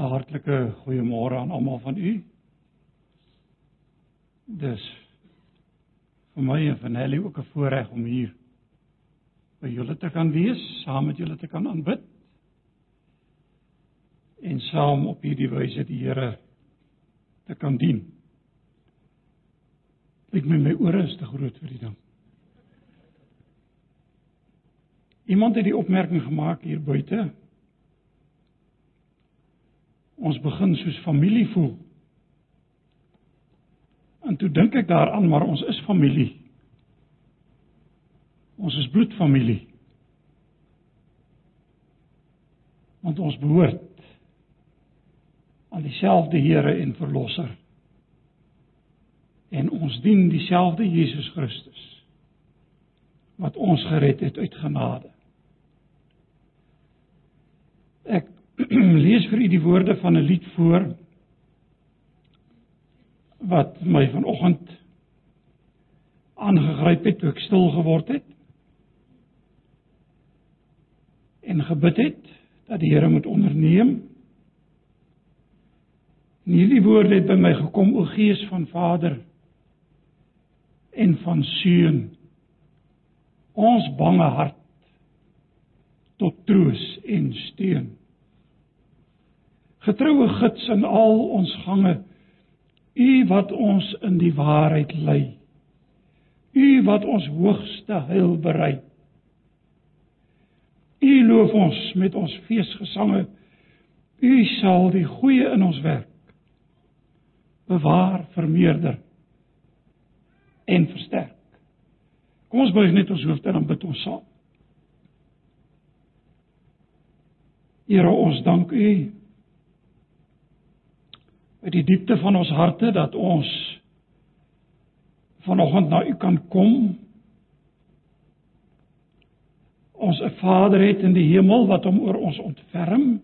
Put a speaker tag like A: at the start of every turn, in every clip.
A: 'n Hartlike goeiemôre aan almal van u. Dis vir my en vir Nelly ook 'n voorreg om hier by julle te kan wees, saam met julle te kan aanbid. En saam op hierdie wyse die Here te kan dien. Ek met my ore is te groot vir die ding. Iemand het die opmerking gemaak hier buite ons begin soos familie voel. En toe dink ek daaraan maar ons is familie. Ons is bloedfamilie. Want ons behoort aan dieselfde Here en Verlosser. En ons dien dieselfde Jesus Christus wat ons gered het uit genade. Ek lees vir u die woorde van 'n lied voor wat my vanoggend aangegryp het toe ek stil geword het en gebid het dat die Here moet onderneem. En hierdie woorde het by my gekom o Gees van Vader en van Seun. Ons bange hart tot troos en steun getroue gids in al ons gange u wat ons in die waarheid lei. U wat ons hoogste heil berei u loof ons met ons feesgesange. U sal die goeie in ons werk. Bewaar vermeerder en versterk. Kom ons buig net ons hoofde en bid ons saam. Here ons dank u uit die diepte van ons harte dat ons vanoggend na u kan kom. Ons 'n Vader het in die hemel wat hom oor ons ontferm.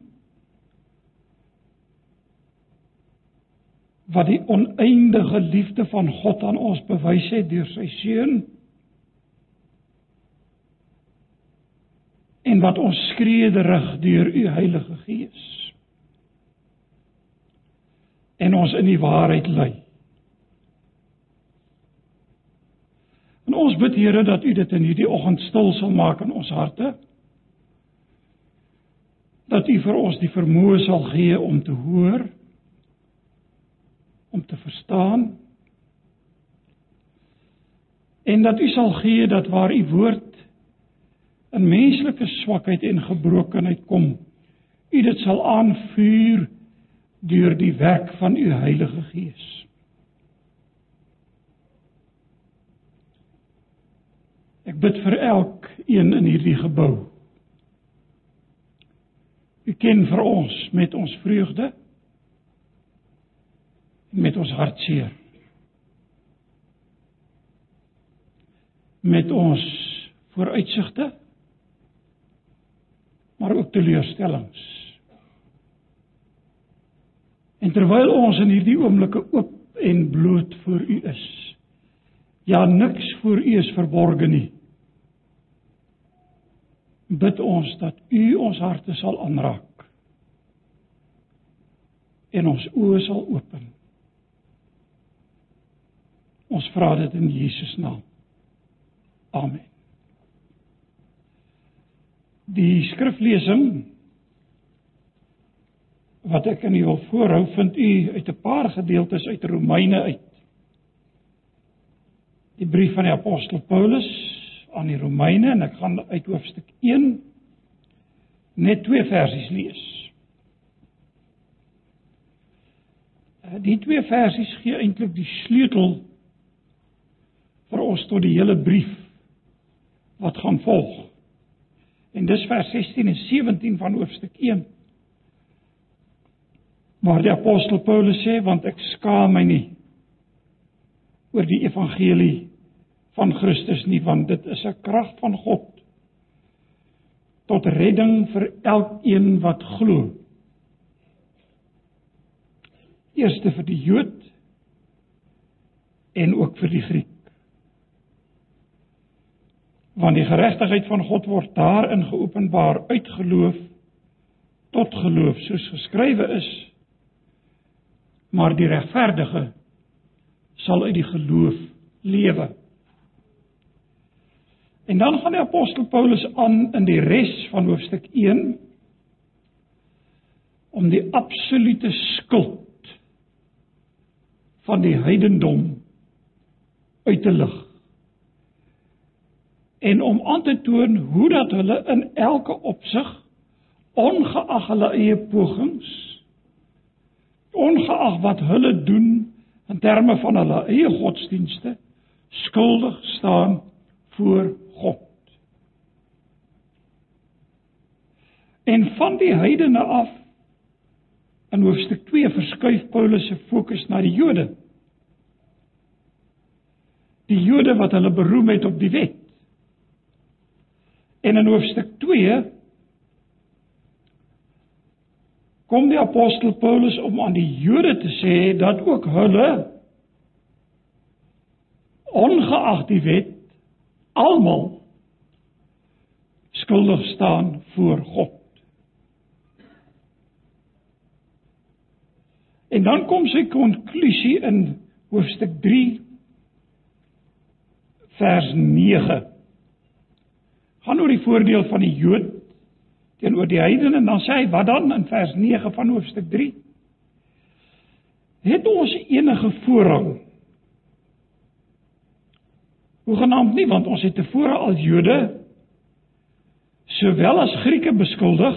A: Wat die oneindige liefde van God aan ons bewys het deur sy seun. En wat ons skree rig deur u Heilige Gees en ons in die waarheid lei. En ons bid Here dat U dit in hierdie oggend stil sal maak in ons harte. Dat U vir ons die vermoë sal gee om te hoor, om te verstaan. En dat U sal gee dat waar U woord in menslike swakheid en gebrokenheid kom, U dit sal aanvuur deur die werk van u Heilige Gees. Ek bid vir elkeen in hierdie gebou. U ken vir ons met ons vreugde met ons hartseer. Met ons vooruitsigte maar ook teleurstellings. En terwyl ons in hierdie oomblikke oop en bloot voor U is, ja niks voor U is verborge nie. Bid ons dat U ons harte sal aanraak en ons oë sal open. Ons vra dit in Jesus naam. Amen. Die skriflesing wat ek in u wil voorhou vind u uit 'n paar gedeeltes uit Romeine uit. Die brief van die apostel Paulus aan die Romeine en ek gaan uit hoofstuk 1 net twee versies lees. Eh, die twee versies gee eintlik die sleutel vir ons tot die hele brief wat gaan volg. En dis vers 16 en 17 van hoofstuk 1. Maar die apostel Paulus sê want ek skaam my nie oor die evangelie van Christus nie want dit is 'n krag van God tot redding vir elkeen wat glo. Eerste vir die Jood en ook vir die Griek. Want die geregtigheid van God word daarin geopenbaar uit geloof tot geloof soos geskrywe is maar die regverdige sal uit die geloof lewe. En dan gaan die apostel Paulus aan in die res van hoofstuk 1 om die absolute skuld van die heidendom uit te lig en om aan te toon hoe dat hulle in elke opsig ongeag hulle eie pogings ongeag wat hulle doen in terme van hulle eie godsdienste skuldig staan voor God. En van die heidene af in hoofstuk 2 verskuif Paulus se fokus na die Jode. Die Jode wat hulle beroem het op die wet. En in hoofstuk 2 kom die apostel Paulus om aan die Jode te sê dat ook hulle ongeag die wet almal skuldig staan voor God. En dan kom sy konklusie in hoofstuk 3 vers 9. Gaan oor die voordeel van die Jood teenoor die heidene en dan sê hy wat dan in vers 9 van hoofstuk 3? Het ons enige voorrang? Hoegenaamd nie want ons het tevore al Jode sowel as Grieke beskuldig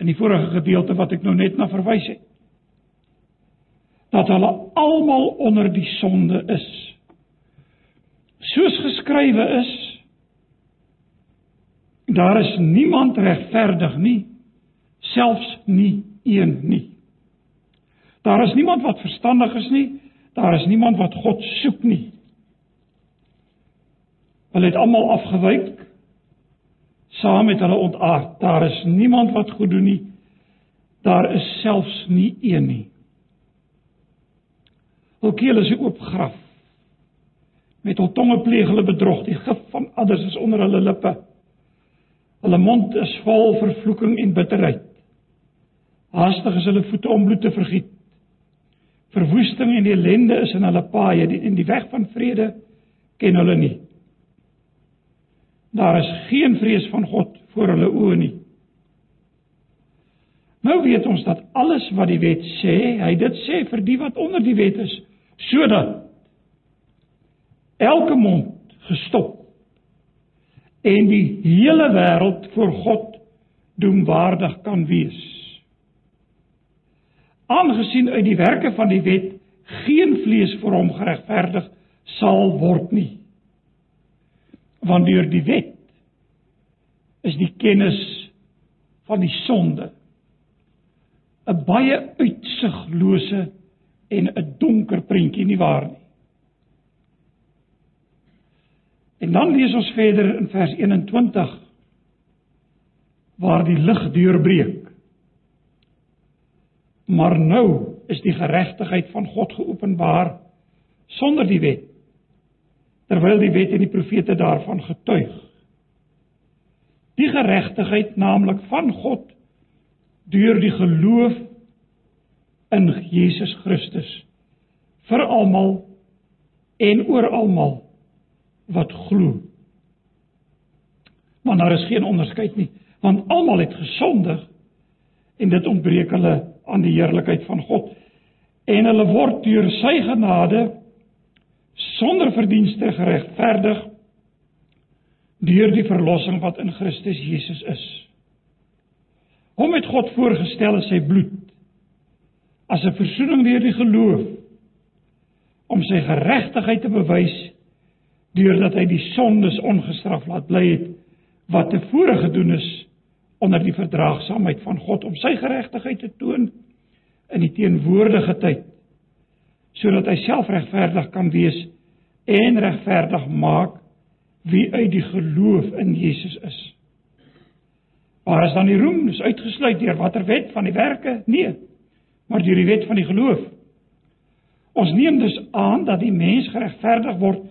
A: in die vorige gedeelte wat ek nou net na verwys het dat hulle almal onder die sonde is soos geskrywe is Daar is niemand regverdig nie, selfs nie een nie. Daar is niemand wat verstandig is nie, daar is niemand wat God soek nie. Hulle het almal afgewyk saam met hulle ontaard. Daar is niemand wat goed doen nie. Daar is selfs nie een nie. Hul keel is 'n oop graf. Met hul tonge pleeg hulle bedrog, die gif van adders is onder hulle lippe. Hulle mond is vol vervloeking en bitterheid. Haastig is hulle voete om bloed te vergiet. Verwoesting en ellende is in hulle paaie en die weg van vrede ken hulle nie. Daar is geen vrees van God voor hulle oë nie. Nou weet ons dat alles wat die wet sê, hy dit sê vir die wat onder die wet is, sodat elke mond gestop en die hele wêreld voor God doemwaardig kan wees. Aangesien uit die werke van die wet geen vlees vir hom geregverdig sal word nie. Want deur die wet is die kennis van die sonde 'n baie uitsiglose en 'n donker prentjie nie waar nie. En dan lees ons verder in vers 21 waar die lig deurbreek. Maar nou is die geregtigheid van God geopenbaar sonder die wet. Terwyl die wet en die profete daarvan getuig. Die geregtigheid naamlik van God deur die geloof in Jesus Christus vir almal en oor almal wat glo. Want daar is geen onderskeid nie, want almal het gesondig en dit ontbreek hulle aan die heerlikheid van God en hulle word deur sy genade sonder verdienste geregverdig deur die verlossing wat in Christus Jesus is. Hom het God voorgestel in sy bloed as 'n verzoening deur die geloof om sy geregtigheid te bewys deurdat hy die sondes ongestraf laat bly het wat tevore gedoen is onder die verdraagsaamheid van God om sy geregtigheid te toon in die teenwoordige tyd sodat hy self regverdig kan wees en regverdig maak wie uit die geloof in Jesus is. Maar as dan die roem is uitgesluit deur watter wet van die werke? Nee, maar deur die wet van die geloof. Ons neem dus aan dat die mens geregverdig word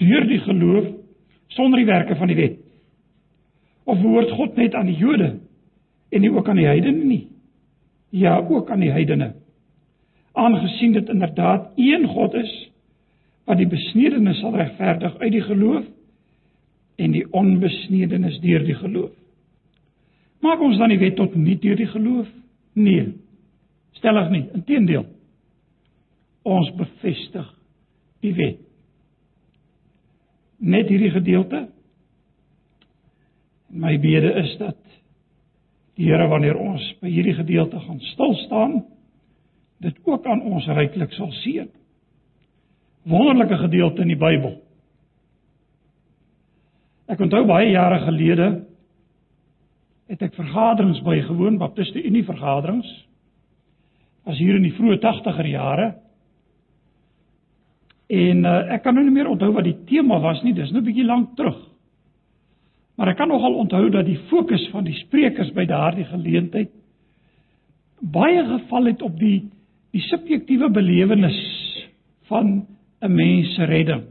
A: deur die geloof sonder die werke van die wet. Of behoort God net aan die Jode en nie ook aan die heidene nie. Ja, ook aan die heidene. Aangesien dit inderdaad een God is wat die besnedenes sal regverdig uit die geloof en die onbesnedenes deur die geloof. Maak ons dan die wet tot nie deur die geloof? Nee. Stellig nie, inteendeel. Ons bevestig die wet. Net hierdie gedeelte. My bede is dat die Here wanneer ons by hierdie gedeelte gaan stil staan, dit ook aan ons ryklik sal seën. Wonderlike gedeelte in die Bybel. Ek onthou baie jare gelede het ek vergaderings bygewoon, Baptiste Unie vergaderings. As hier in die vroeë 80er jare. En uh, ek kan nou nie meer onthou wat die tema was nie, dis nou 'n bietjie lank terug. Maar ek kan nogal onthou dat die fokus van die sprekers by daardie geleentheid baie geval het op die die subjektiewe belewenis van 'n mens se redding.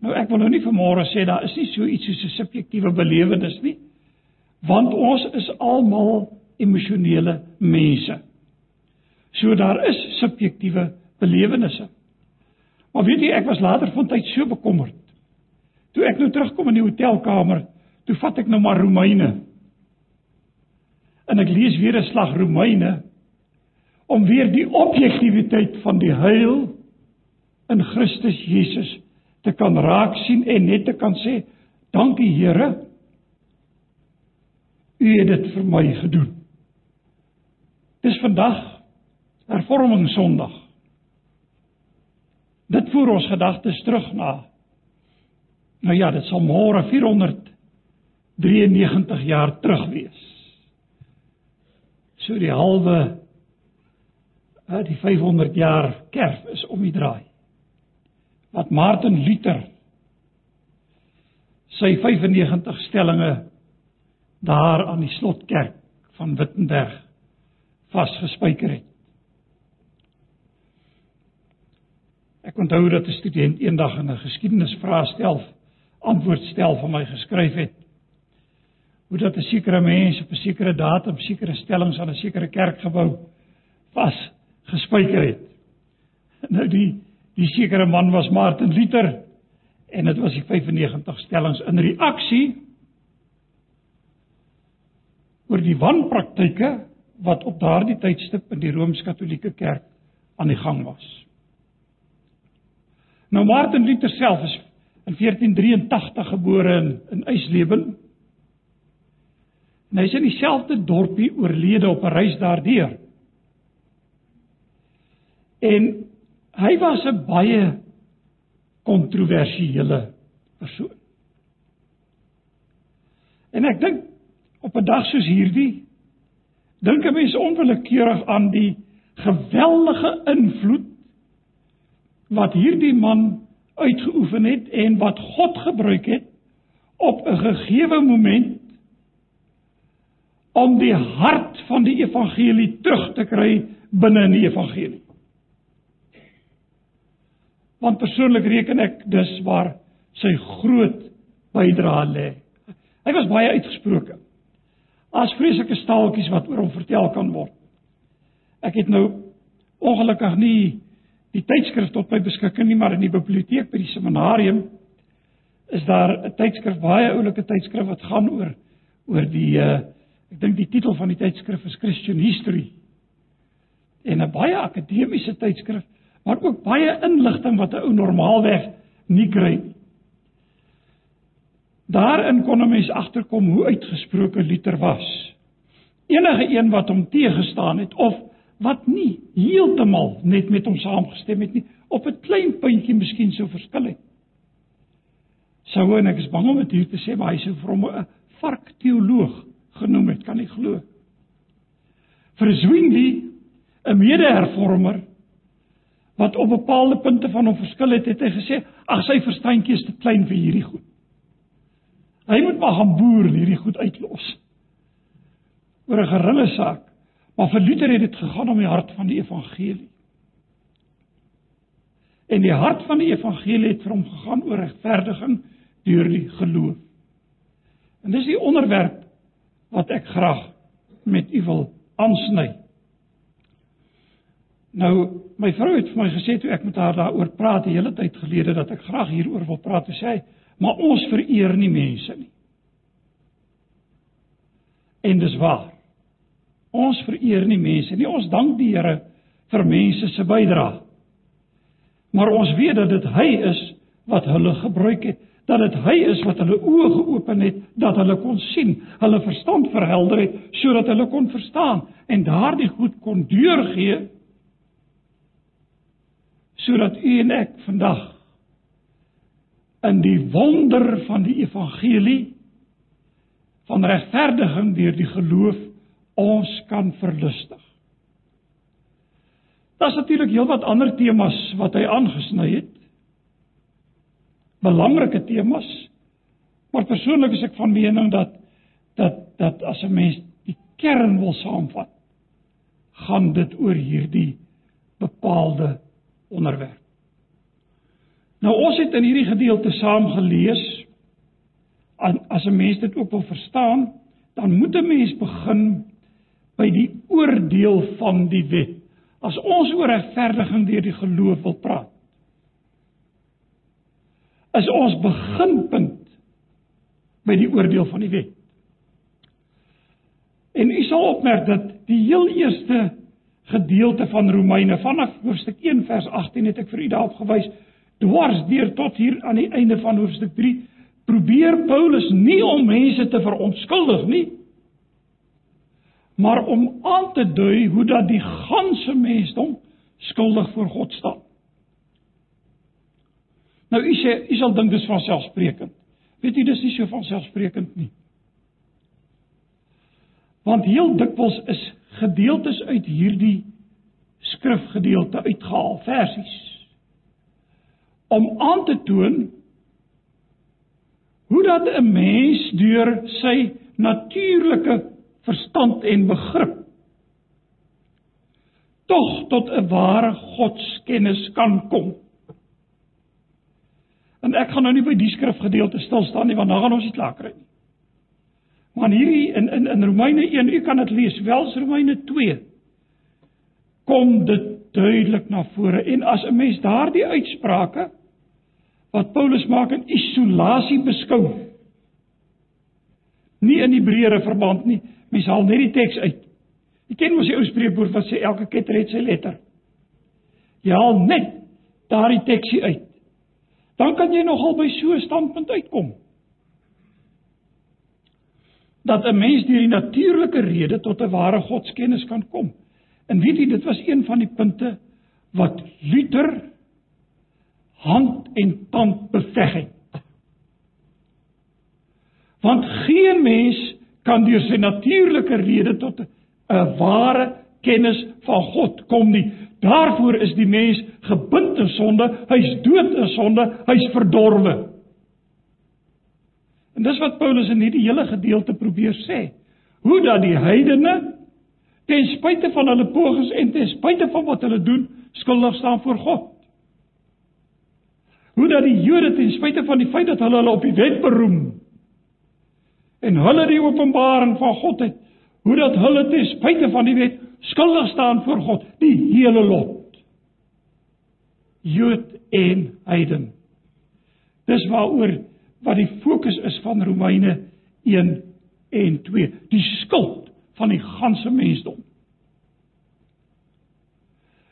A: Nou ek wil nou nie vanmôre sê daar is nie so iets soos 'n subjektiewe belewenis nie, want ons is almal emosionele mense. So daar is subjektiewe belewennisse. Maar weet jy, ek was later van tyd so bekommerd. Toe ek nou terugkom in die hotelkamer, toe vat ek nou maar Romeine. En ek lees weer 'n slag Romeine om weer die objektiwiteit van die heil in Christus Jesus te kan raak sien en net te kan sê dankie Here u het dit vir my gedoen dis vandag hervorming sonderdag dit voer ons gedagtes terug na nou ja dit sal môre 493 jaar terug wees so die halwe uh, die 500 jaar kerk is om die draai. Wat Martin Luther sy 95 stellings daar aan die slotkerk van Wittenberg vasgespijker het. Ek onthou dat 'n student eendag in 'n geskiedenisvraestel antwoord stel van my geskryf het hoe dat 'n sekere mens op 'n sekere datum sekere stellings aan 'n sekere kerkgebou vas gespyker het. Nou die die sekere man was Martin Luther en dit was die 95 stellings in reaksie oor die wanpraktyke wat op daardie tydstip in die Rooms-Katolieke Kerk aan die gang was. Nou Martin Luther self is in 1483 gebore in in Eisleben. En hy is in dieselfde dorpie oorlede op 'n reis daardeur. En hy was 'n baie kontroversiële persoon. En ek dink op 'n dag soos hierdie dink 'n mens onwillekeurig aan die geweldige invloed wat hierdie man uitgeoefen het en wat God gebruik het op 'n gegeewe moment om die hart van die evangelie terug te kry binne in die evangelie. Want persoonlik reken ek dis waar sy groot bydrae lê. Hy was baie uitgesproke. As vreeslike staaltjies wat oor hom vertel kan word. Ek het nou ongelukkig nie die tydskrif tot my beskikking nie, maar in die biblioteek by die seminarium is daar 'n tydskrif, baie oulike tydskrif wat gaan oor oor die uh ek dink die titel van die tydskrif is Christian History. En 'n baie akademiese tydskrif maar ook baie inligting wat 'n ou normaalweg nie kry nie. Daarin kon 'n mens agterkom hoe uitgesproke Luther was. Enige een wat hom teëgestaan het of wat nie heeltemal net met hom saamgestem het nie, op 'n klein puntjie miskien sou verskil het. Sou en ek is bang om dit hier te sê, maar hy sou vir hom 'n vark teoloog genoem het, kan nie glo. Vir Zwingli, 'n mede-hervormer, wat op bepaalde punte van hom verskil het, het hy gesê, "Ag sy verstandjie is te klein vir hierdie goed." Hy moet maar gaan boer en hierdie goed uitlos. Oor 'n geringe saak, maar vir Luther het dit gegaan om die hart van die evangelie. En die hart van die evangelie het vir hom gegaan oor regverdiging deur die geloof. En dis die onderwerp wat ek graag met u wil aansny. Nou, my vrou het vir my gesê toe ek met haar daaroor praat die hele tyd gelede dat ek graag hieroor wil praat, sê sy, maar ons vereer nie mense nie. En dis waar. Ons vereer nie mense nie. Ons dank die Here vir mense se bydrae. Maar ons weet dat dit hy is wat hulle gebruik het, dat dit hy is wat hulle oë geopen het, dat hulle kon sien, hulle verstand verhelder het sodat hulle kon verstaan en daardie goed kon deurgee sodat u en ek vandag in die wonder van die evangelie van regverdiging deur die geloof ons kan verlustig. Daar's natuurlik heelwat ander temas wat hy aangesny het. Belangrike temas. Maar persoonlik is ek van mening dat dat dat as 'n mens die kern wil saamvat, gaan dit oor hierdie bepaalde onderwerp. Nou ons het in hierdie gedeelte saam gelees as 'n mens dit ook wil verstaan, dan moet 'n mens begin by die oordeel van die wet. As ons oor regverdiging deur die geloof wil praat, is ons beginpunt by die oordeel van die wet. En u sal opmerk dat die heel eerste gedeelte van Romeine vanaf hoofstuk 1 vers 18 het ek vir u daarop gewys dwars deur tot hier aan die einde van hoofstuk 3 probeer Paulus nie om mense te verontskuldig nie maar om aan te dui hoe dat die ganse mensdom skuldig voor God staan. Nou u sê u sal dink dis van selfsprekend. Weet jy dis nie so van selfsprekend nie. Want heel dikwels is gedeeltes uit hierdie skrifgedeelte uitgehaal, versies om aan te toon hoe dat 'n mens deur sy natuurlike verstand en begrip tog tot 'n ware godskennis kan kom. En ek gaan nou nie by die skrifgedeelte stil staan nie want dan gaan ons nie klaar kry nie. Maar hierdie in in in Romeine 1, u kan dit lees, wels Romeine 2 kom dit duidelik na vore en as 'n mens daardie uitsprake wat Paulus maak in isolasie beskou. Nie in die breëre verband nie. Mens haal net die teks uit. Jy ken mos die ou spreekwoord wat sê elke ketter het sy letter. Jy haal net daardie teksie uit. Dan kan jy nogal by so 'n standpunt uitkom. Dat 'n mens deur die natuurlike rede tot 'n ware godskennis kan kom. En weet jy, dit was een van die punte wat Luther hand en tand beveg het. Want geen mens kan deur sy natuurlike rede tot 'n ware kennis van God kom nie. Daarvoor is die mens gebind in sonde, hy's dood in sonde, hy's verdorwe. En dis wat Paulus in hierdie hele gedeelte probeer sê. Hoe dat die heidene ten spyte van hulle pogings en ten spyte van wat hulle doen, skuldig staan voor God hoe dat die Jode ten spyte van die feit dat hulle hulle op die wet beroem en hulle die openbaring van God het, hoe dat hulle ten spyte van die wet skuldig staan voor God, die hele lot. Jood en heiden. Dis waaroor wat die fokus is van Romeine 1 en 2, die skuld van die ganse mensdom.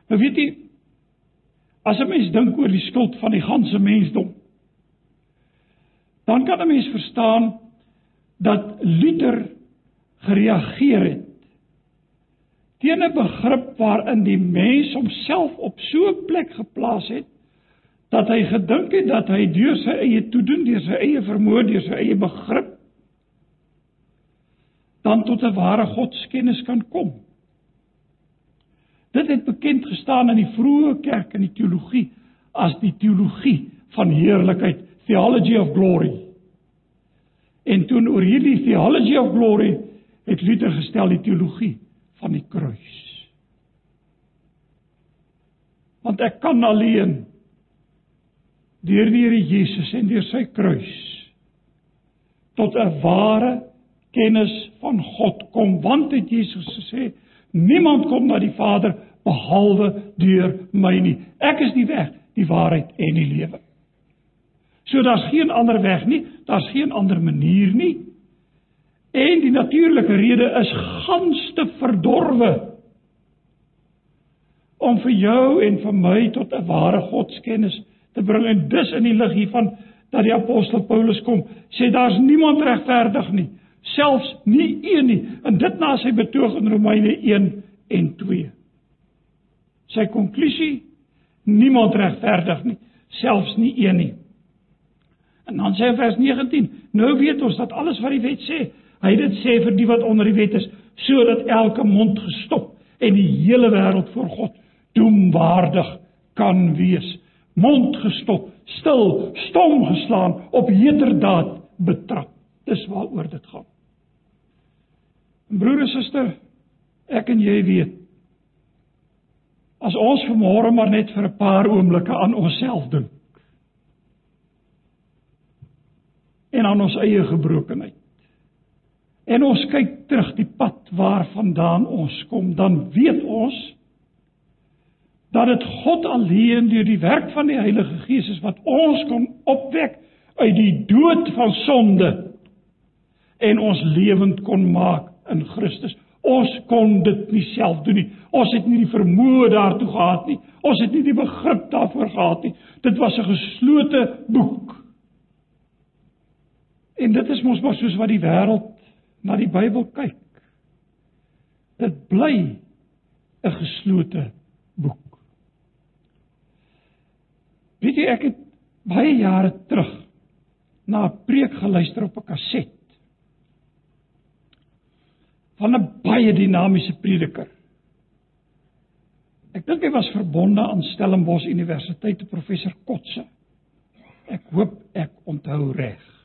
A: Nou weet jy, As 'n mens dink oor die skuld van die ganse mensdom, dan kan 'n mens verstaan dat Luther gereageer het teen 'n begrip waarin die mens homself op so 'n plek geplaas het dat hy gedink het dat hy deur sy eie toedoen, deur sy eie vermoë, deur sy eie begrip dan tot 'n ware godskennis kan kom. Dit het bekend gestaan in die vroeë kerk in die teologie as die teologie van heerlikheid, theology of glory. En toe oor hierdie theology of glory het Luther gestel die teologie van die kruis. Want ek kan alleen deur die Here Jesus en deur sy kruis tot 'n ware kennis van God kom, want het Jesus gesê, niemand kom na die Vader behalwe deur my nie. Ek is die weg, die waarheid en die lewe. So daar's geen ander weg nie, daar's geen ander manier nie. En die natuurlike rede is gans te verdorwe om vir jou en vir my tot 'n ware godskennis te bring. En dis in die lig hiervan dat die apostel Paulus kom sê daar's niemand regverdig nie selfs nie een nie. En dit na sy betoog in Romeine 1 en 2 sy konklusie niemand regverdig nie selfs nie een nie en dan sê vers 19 nou weet ons dat alles wat die wet sê hy dit sê vir die wat onder die wet is sodat elke mond gestop en die hele wêreld voor God doemwaardig kan wees. Mond gestop stil stom geslaan op heterdaad betrap. Dis waaroor dit gaan. Broer en suster ek en jy weet as ons vanmôre maar net vir 'n paar oomblikke aan onsself dink en aan ons eie gebrokenheid en ons kyk terug die pad waarvandaan ons kom dan weet ons dat dit God alleen deur die werk van die Heilige Gees is wat ons kon opwek uit die dood van sonde en ons lewend kon maak in Christus. Ons kon dit nie self doen nie. Ons het nie die vermoë daartoe gehad nie. Ons het nie die begrip daarvoor gehad nie. Dit was 'n geslote boek. En dit is mos maar soos wat die wêreld na die Bybel kyk. Dit bly 'n geslote boek. Weet jy ek het baie jare terug na 'n preek geluister op 'n kaset van 'n baie dinamiese prediker. Ek dink hy was verbonde aan Stellenbosch Universiteit, professor Kotse. Ek hoop ek onthou reg.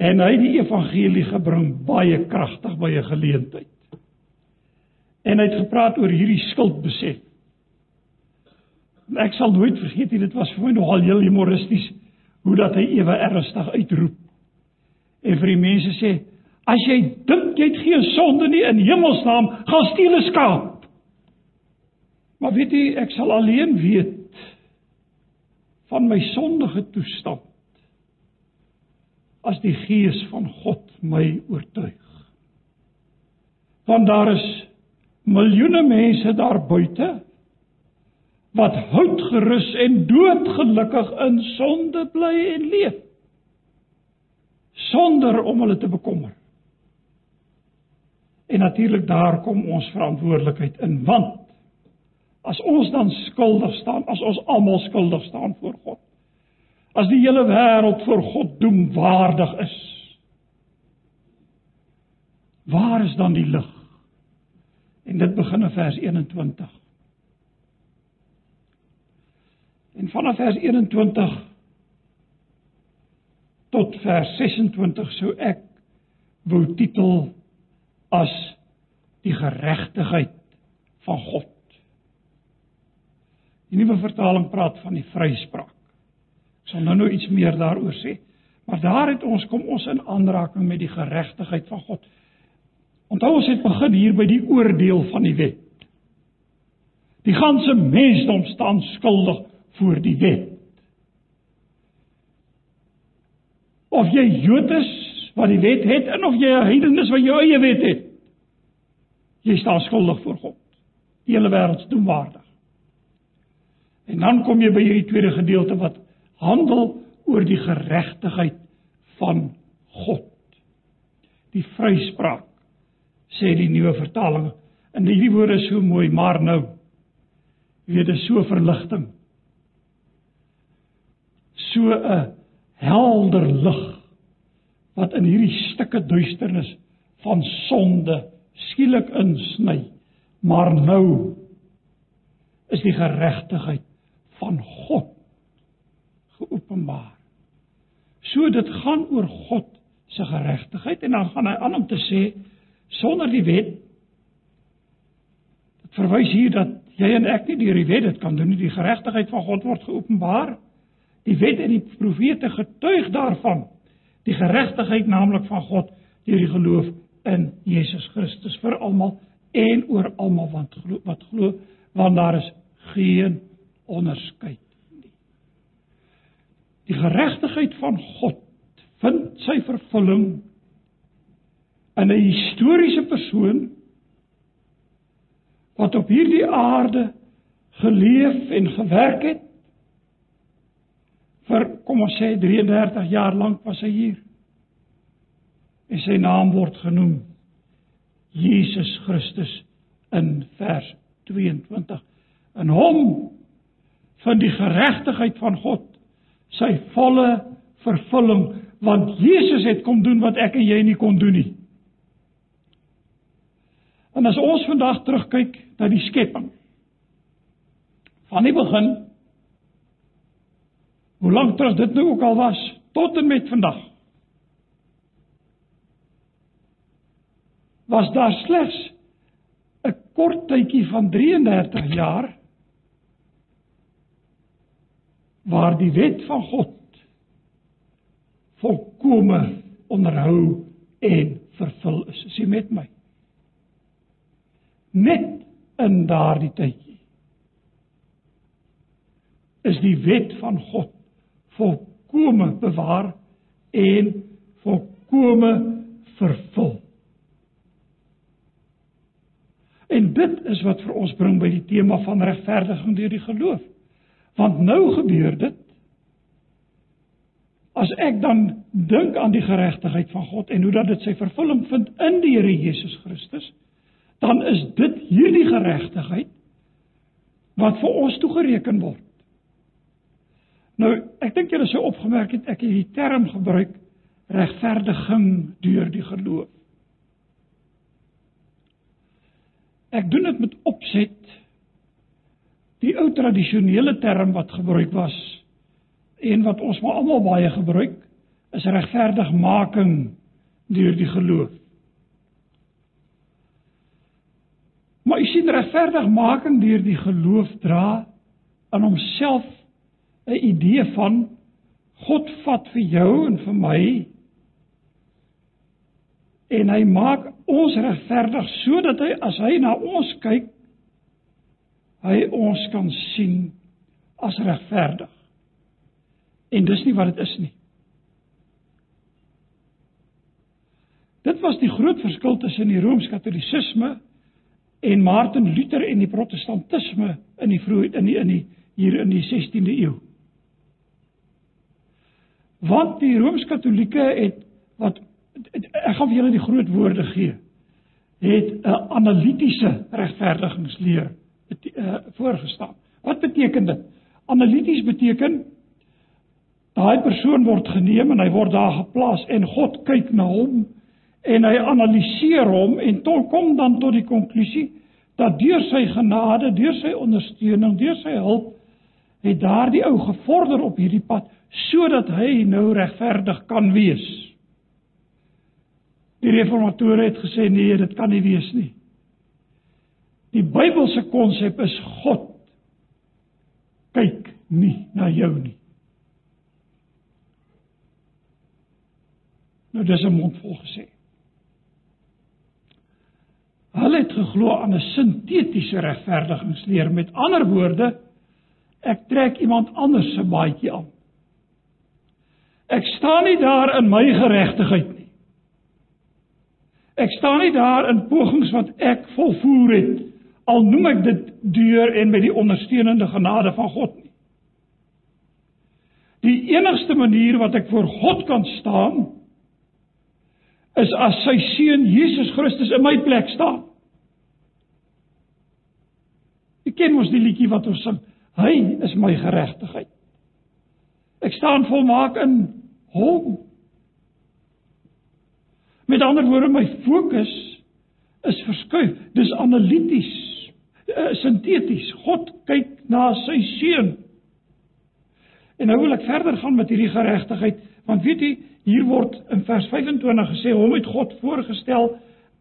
A: En hy het die evangelie gebring baie kragtig by 'n geleentheid. En hy het gepraat oor hierdie skuldbesef. Ek sal nooit vergeet nie dit was vir my nogal heel humoristies hoe dat hy ewe ernstig uitroep. En vir die mense sê as jy dink jy het geen sonde nie in hemelsnaam gaan steel 'n skaap. Maar weet jy ek sal alleen weet van my sondige toestand as die gees van God my oortuig want daar is miljoene mense daar buite wat houtgerus en doodgelukkig in sonde bly en leef sonder om hulle te bekommer. En natuurlik daar kom ons verantwoordelikheid in want as ons dan skuldig staan, as ons almal skuldig staan voor God. As die hele wêreld voor God doemwaardig is. Waar is dan die lig? En dit begin in vers 21. En vanaf vers 21 tot vers 26 sou ek wou titel as die geregtigheid van God. Die nuwe vertaling praat van die vryspraak. Sal nou nou iets meer daaroor sê. Maar daar het ons kom ons in aanraking met die geregtigheid van God. Onthou ons het begin hier by die oordeel van die wet. Die ganse mensdom staan skuldig voor die wet. Of jy Jood is wat die wet het en of jy 'n heiden is wat jou eie wet het. Jy staan skuldig voor God. Die hele wêreld is doemwaardig. En dan kom jy by hierdie tweede gedeelte wat handel oor die geregtigheid van God. Die vryspraak sê die nuwe vertaling. En hierdie woorde is so mooi, maar nou weet dit is so verligting so 'n helder lig wat in hierdie stukke duisternis van sonde skielik insny. Maar nou is die geregtigheid van God geopenbaar. So dit gaan oor God se geregtigheid en dan gaan hy aan om te sê sonder die wet dit verwys hier dat jy en ek nie deur die wet dit kan doen nie die geregtigheid van God word geopenbaar Die wet en die profete getuig daarvan. Die geregtigheid naamlik van God deur die geloof in Jesus Christus vir almal en oor almal wat glo wat glo want daar is geen onderskeid. Die geregtigheid van God vind sy vervulling in 'n historiese persoon wat op hierdie aarde geleef en gewerk het vir kom ons sê 33 jaar lank was hy hier. En sy naam word genoem Jesus Christus in vers 22. In hom van die geregtigheid van God sy volle vervulling want Jesus het kom doen wat ek en jy nie kon doen nie. En as ons vandag terugkyk na die skepping van die begin hoe lank terug dit nou ook al was tot en met vandag was daar slegs 'n kort tydjie van 33 jaar waar die wet van God volkome onderhou en vervul is. Is jy met my? Net in daardie tydjie is die wet van God volkome bewaar en volkome vervul. En dit is wat vir ons bring by die tema van regverdiging deur die geloof. Want nou gebeur dit as ek dan dink aan die geregtigheid van God en hoe dat dit sy vervulling vind in die Here Jesus Christus, dan is dit hierdie geregtigheid wat vir ons toegereken word. Nou, ek dink julle sou opgemerk het ek het die term gebruik regverdiging deur die geloof. Ek doen dit met opset die ou tradisionele term wat gebruik was en wat ons maar almal baie gebruik is regverdigmaking deur die geloof. Maar jy sien regverdigmaking deur die geloof dra aan homself 'n idee van God vat vir jou en vir my en hy maak ons regverdig sodat hy as hy na ons kyk hy ons kan sien as regverdig. En dis nie wat dit is nie. Dit was die groot verskil tussen die Rooms-Katolisisme en Martin Luther en die Protestantisme in die vroeë in die in die hier in die 16de eeu. Want die Rooms-Katolieke het wat ek gaan vir julle die groot woorde gee het 'n analitiese regverdigingsleer uh, voorgestaan. Wat beteken dit? Analities beteken daai persoon word geneem en hy word daar geplaas en God kyk na hom en hy analiseer hom en tot kom dan tot die konklusie dat deur sy genade, deur sy ondersteuning, deur sy hulp het daardie ou gevorder op hierdie pad sodat hy nou regverdig kan wees. Die reformatore het gesê nee, dit kan nie wees nie. Die Bybelse konsep is God kyk nie na jou nie. Nou dis 'n mondvol gesê. Hulle het geglo aan 'n sintetiese regverdigingsleer. Met ander woorde, ek trek iemand anders se baadjie aan. Ek staan nie daar in my geregtigheid nie. Ek staan nie daar in pogings wat ek volvoer het al noem ek dit deur en met die ondersteunende genade van God nie. Die enigste manier wat ek voor God kan staan is as sy seun Jesus Christus in my plek staan. Ek ken mos die liedjie wat ons sing, hy is my geregtigheid. Ek staan volmaak in hom. Met ander woorde my fokus is verskuif. Dis analities uh, sinteties. God kyk na sy seun. En nou wil ek verder gaan met hierdie geregtigheid, want weet jy, hier word in vers 25 gesê hom het God voorgestel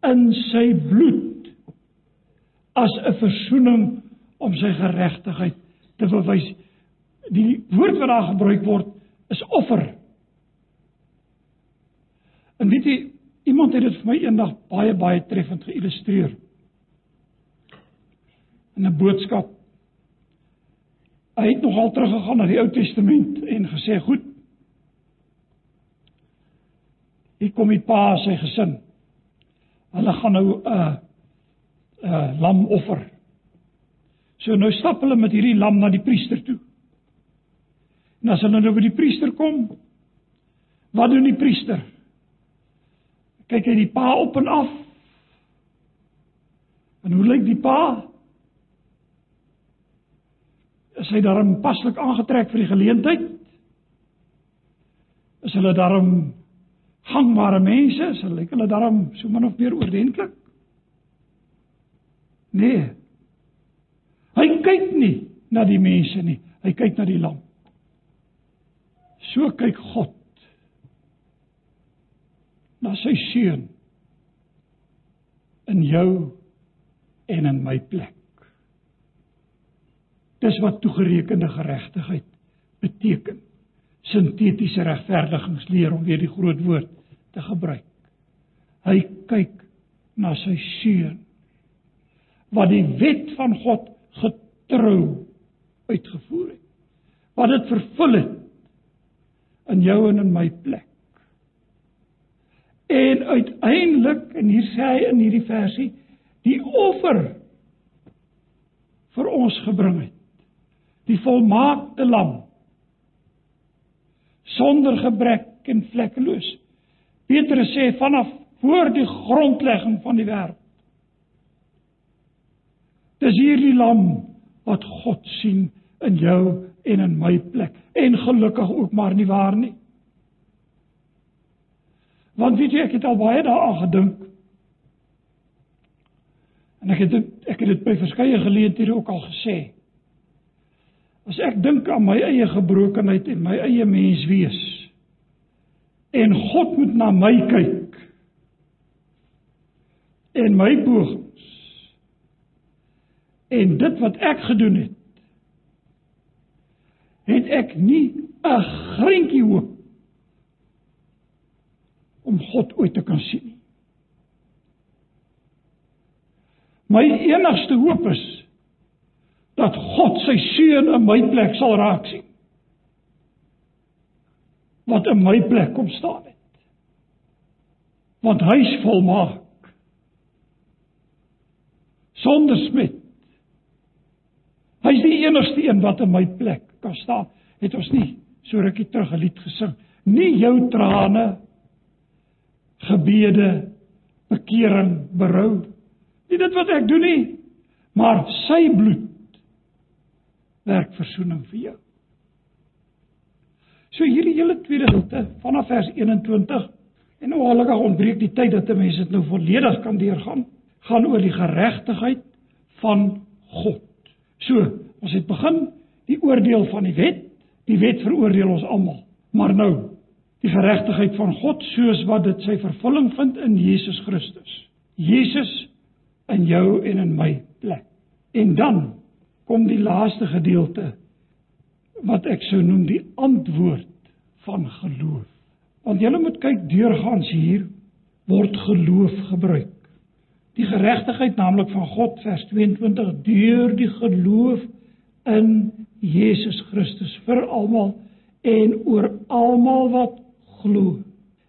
A: in sy bloed as 'n verzoening om sy geregtigheid te bewys. Die woord wat daar gebruik word is offer. En weet jy, iemand het dit vir my eendag baie baie treffend geïllustreer. In 'n boodskap. Hy het nogal teruggegaan na die Ou Testament en gesê, "Goed. Hier kom die pa sy gesin. Hulle gaan nou 'n uh, 'n uh, lam offer." So nou stap hulle met hierdie lam na die priester toe. En as hulle nou by die priester kom, wat doen die priester? Kyk hy die pa op en af. En hoe lyk die pa? Is hy daarom paslik aangetrek vir die geleentheid? Is hulle daarom gangbare mense? Is hulle lyk hulle daarom so min of meer oordentlik? Nee. Hy kyk nie na die mense nie, hy kyk na die lam. So kyk God na sy seun in jou en in my plek. Dis wat toegerekende geregtigheid beteken. Sintetiese regverdigingsleer om weer die groot woord te gebruik. Hy kyk na sy seun wat die wet van God getrou uitgevoer het. Wat dit vervul het in jou en in my plek. En uiteindelik en hier sê hy in hierdie versie die offer vir ons gebring het. Die volmaakte lam sonder gebrek en vlekkeloos. Petrus sê vanaf voor die grondlegging van die wêreld. Dis hierdie lam wat God sien in jou en in my plek en gelukkig ook maar nie waar nie. Want weet jy ek het al baie daaraan gedink. En ek het dit ek het dit by verskeie geleenthede ook al gesê. As ek dink aan my eie gebrokenheid en my eie menswees en God moet na my kyk en my pogings en dit wat ek gedoen het het ek nie 'n greintjie hoop om God ooit te kan sien nie. My enigste hoop is dat God sy seun in my plek sal raak sien. Wat in my plek kom staan het. Want hy's volmaak. Sonder smet. Hy's die enigste een wat in my plek kan staan. Het ons nie so rukkie terug 'n lied gesing. Nie jou trane gebede, bekering, berou. Nie dit wat ek doen nie, maar sy bloed werk verzoening vir jou. So hierdie hele tweede gedeelte vanaf vers 21 en nou gelukkig ontbreek die tyd dat 'n mens dit nou volledig kan deurgaan, gaan oor die geregtigheid van God. So, ons het begin die oordeel van die wet. Die wet veroordeel ons almal. Maar nou, die geregtigheid van God soos wat dit sy vervulling vind in Jesus Christus. Jesus in jou en in my plek. En dan kom die laaste gedeelte wat ek sou noem die antwoord van geloof. Want jy moet kyk deurgaans hier word geloof gebruik. Die geregtigheid naamlik van God vers 22 deur die geloof in Jesus Christus vir almal en oor almal wat glo.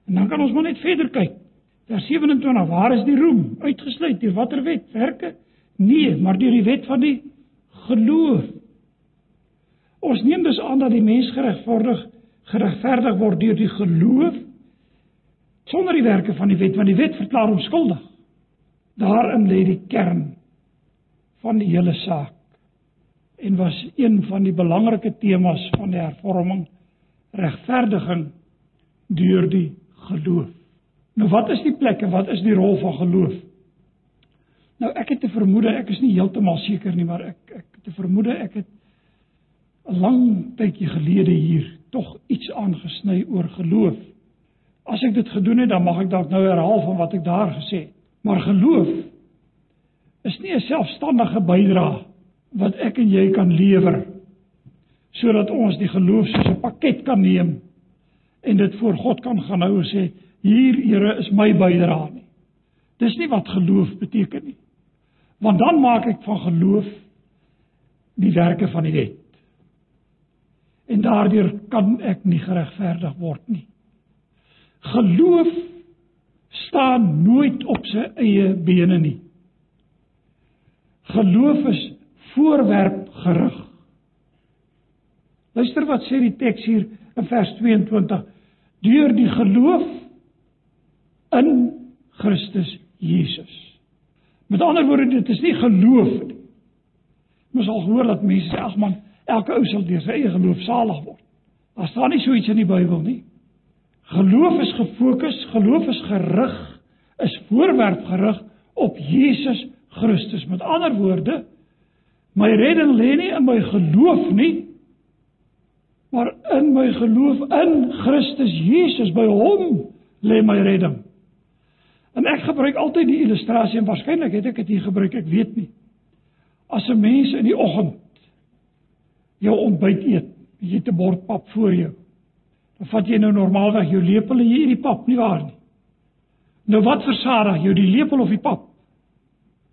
A: En dan kan ons maar net verder kyk. Vers 27, waar is die roem? Uitgesluit deur watter wet? Werke? Nee, maar deur die wet van die geloof. Ons neem dus aan dat die mens geregverdig geregverdig word deur die geloof sonder die werke van die wet, want die wet verklaar hom skuldig. Daarin lê die kern van die hele saak en was een van die belangrike temas van die hervorming regverdiging deur die geloof. Nou wat is die plek en wat is die rol van geloof? Nou ek het te vermoede, ek is nie heeltemal seker nie, maar ek ek het te vermoede ek het 'n lang tydjie gelede hier tog iets aangesny oor geloof. As ek dit gedoen het, dan mag ek dalk nou herhaal van wat ek daar gesê het. Maar geloof is nie 'n selfstandige bydrae wat ek en jy kan lewer sodat ons die geloof soos 'n pakket kan neem en dit voor God kan gaan hou en sê hier Here is my bydrae nie. Dis nie wat geloof beteken nie. Want dan maak ek van geloof die werke van die wet. En daardeur kan ek nie geregverdig word nie. Geloof staan nooit op sy eie bene nie. Geloof is voorwerp gerig. Luister wat sê die teks hier in vers 22. Deur die geloof in Christus Jesus. Met ander woorde, dit is nie geloof nie. Mens al hoor dat mense sê ag man, elke ou sal deur sy eie geloof salig word. Daar staan nie so iets in die Bybel nie. Geloof is gefokus, geloof is gerig, is voorwerp gerig op Jesus Christus. Met ander woorde, my redding lê nie in my geloof nie, maar in my geloof in Christus Jesus. By hom lê my redding. En ek gebruik altyd die illustrasie en waarskynlik het ek dit hier gebruik, ek weet nie. As 'n mens in die oggend jou ontbyt eet, jy het 'n bord pap voor jou. Dan vat jy nou normaalweg jou lepel en jy eet die pap, nie waar nie? Nou wat versadig jou, die lepel of die pap?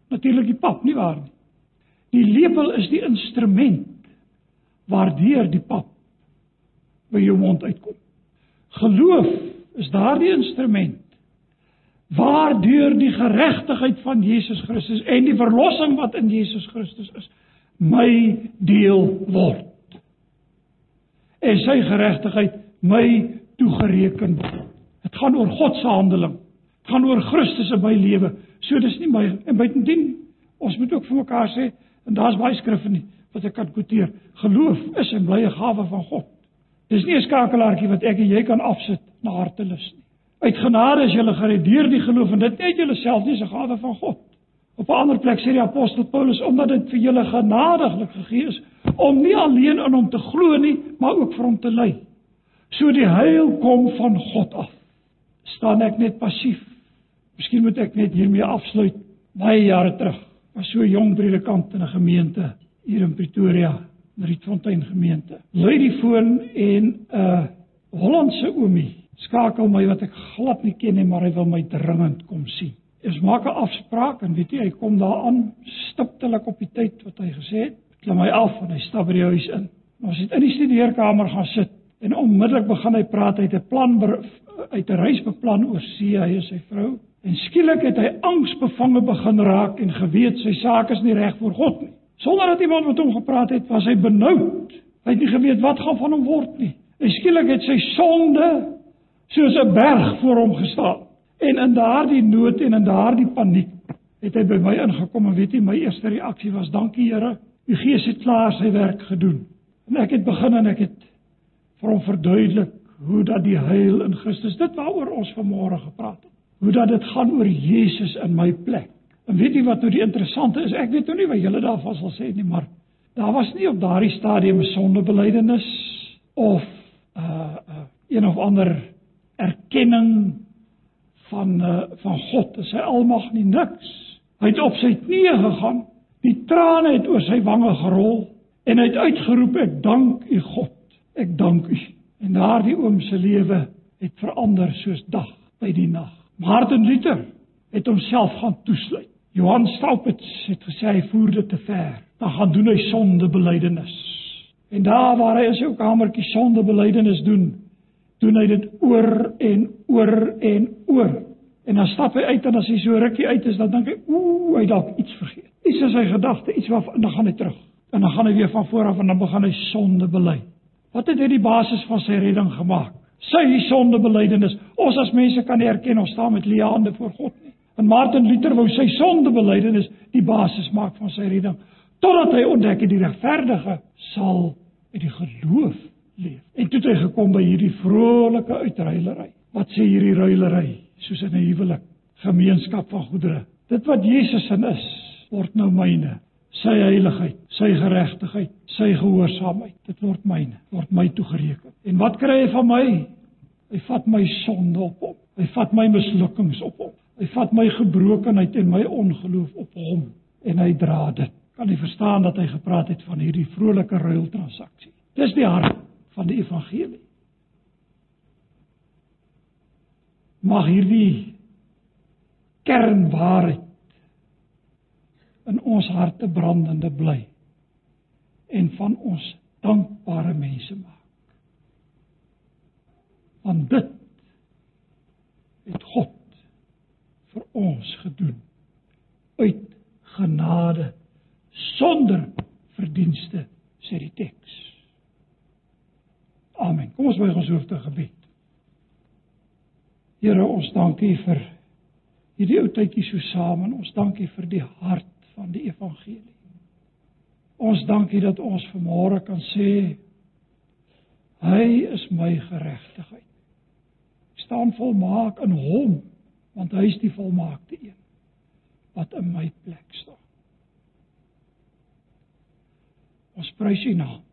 A: Natuurlik die pap, nie waar nie? Die lepel is die instrument waardeur die pap by jou mond uitkom. Geloof is daardie instrument waardeur die geregtigheid van Jesus Christus en die verlossing wat in Jesus Christus is my deel word. En sy geregtigheid my toegereken word. Dit gaan oor God se handeling. Dit gaan oor Christus in my lewe. So dis nie my en buitendien ons moet ook vir mekaar sê en daar's baie skrifte nie wat ek kan quoteer. Geloof is 'n blye gawe van God. Dis nie 'n skakelaartjie wat ek en jy kan afsit na hartelus nie. Uit genade is julle gered deur die geloof en dit net julleself nie 'n gawe van God. Op 'n ander plek sê die apostel Paulus omdat dit vir julle genadiglik gegee is om nie alleen in hom te glo nie, maar ook vir hom te ly. So die heil kom van God af. Staan ek net passief? Miskien moet ek net hiermee afsluit. Baie jare terug was so 'n jong predikant in 'n gemeente hier in Pretoria, Rietfontein gemeente. Lui die foon en 'n uh, Hollandse oomie skakel my wat ek glad nie ken nie, maar hy wil my dringend kom sien. Ons maak 'n afspraak en weet jy, hy kom daaraan stiptelik op die tyd wat hy gesê het. Klim hy af en hy stap by die huis in. Ons het in die studeerkamer gaan sit en onmiddellik begin hy praat uit 'n plan uit 'n reis beplan oor see hy en sy vrou. En skielik het hy angsbevange begin raak en geweet sy saak is nie reg voor God nie. Sonder dat iemand met hom gepraat het, was hy benoud. Hy het nie geweet wat gaan van hom word nie. En skielik het sy sonde soos 'n berg voor hom gestaan. En in daardie nood en in daardie paniek het hy by my ingekom en weet jy my eerste reaksie was dankie Here, u Gees het klaar sy werk gedoen. En ek het begin en ek het vir hom verduidelik hoe dat die heil in Christus dit waaroor ons vanmôre gepraat het. Hoe dat dit gaan oor Jesus in my plek. En weet jy wat nou die interessante is? Ek weet nou nie wat julle daarvan sal sê nie, maar daar was nie op daardie stadium 'n sondebelydenis of uh, uh, een of ander erkenning van uh, van God en sy almag nie niks. Hy het op sy knieë gegaan. Die trane het oor sy wange gerol en hy het uitgeroep ek dank u God. Ek dank u. En daardie oom se lewe het verander soos dag by die nag. Martin Luther het homself gaan toesluit. Johan Staupitz het gesê hy voer dit te ver. Dan gaan doen hy sondebelydenis. En daar waar hy in sy kamertjie sondebelydenis doen, doen hy dit oor en oor en oor. En dan stap hy uit en as hy so rukkie uit is, dan dink hy, ooh, hy dalk iets vergeet. Iets in sy gedagte, iets wat dan gaan hy terug. En dan gaan hy weer van voor af en dan begin hy sonde bely. Wat het hy die basis van sy redding gemaak? Sy sonde belydenis. Ons as mense kan erken ons staan met leë voor God nie. En Martin Luther wou sy sonde belydenis die basis maak van sy redding totdat hy ontdek het die regverdige sal uit die geloof leef. En toe het hy gekom by hierdie vrolike uitruilery. Wat sê hierdie ruilery? Soos in 'n huwelik, gemeenskap van goedere. Dit wat Jesus in is, word nou myne. Sy heiligheid, sy geregtigheid, sy gehoorsaamheid, dit word myne, word my toegereken. En wat kry hy van my? Hy vat my sonde op hom. Hy vat my mislukkings op hom. Hy vat my gebrokenheid en my ongeloof op hom en hy dra dit. Kan jy verstaan dat hy gepraat het van hierdie vrolike ruiltransaksie? Dis die hart van die evangelie. mag hierdie kernwaarheid in ons harte brandende bly en van ons dankbare mense maak. Want dit het God vir ons gedoen uit genade sonder verdienste sê die teks. Amen. Kom ons buig ons hoofde gebed. Here, ons dankie vir hierdie ou tydjie so saam en ons dankie vir die hart van die evangelie. Ons dankie dat ons vanmôre kan sê hy is my geregtigheid. Ek staan volmaak in hom want hy is die volmaakte een wat in my plek staan. Ons prys U naam.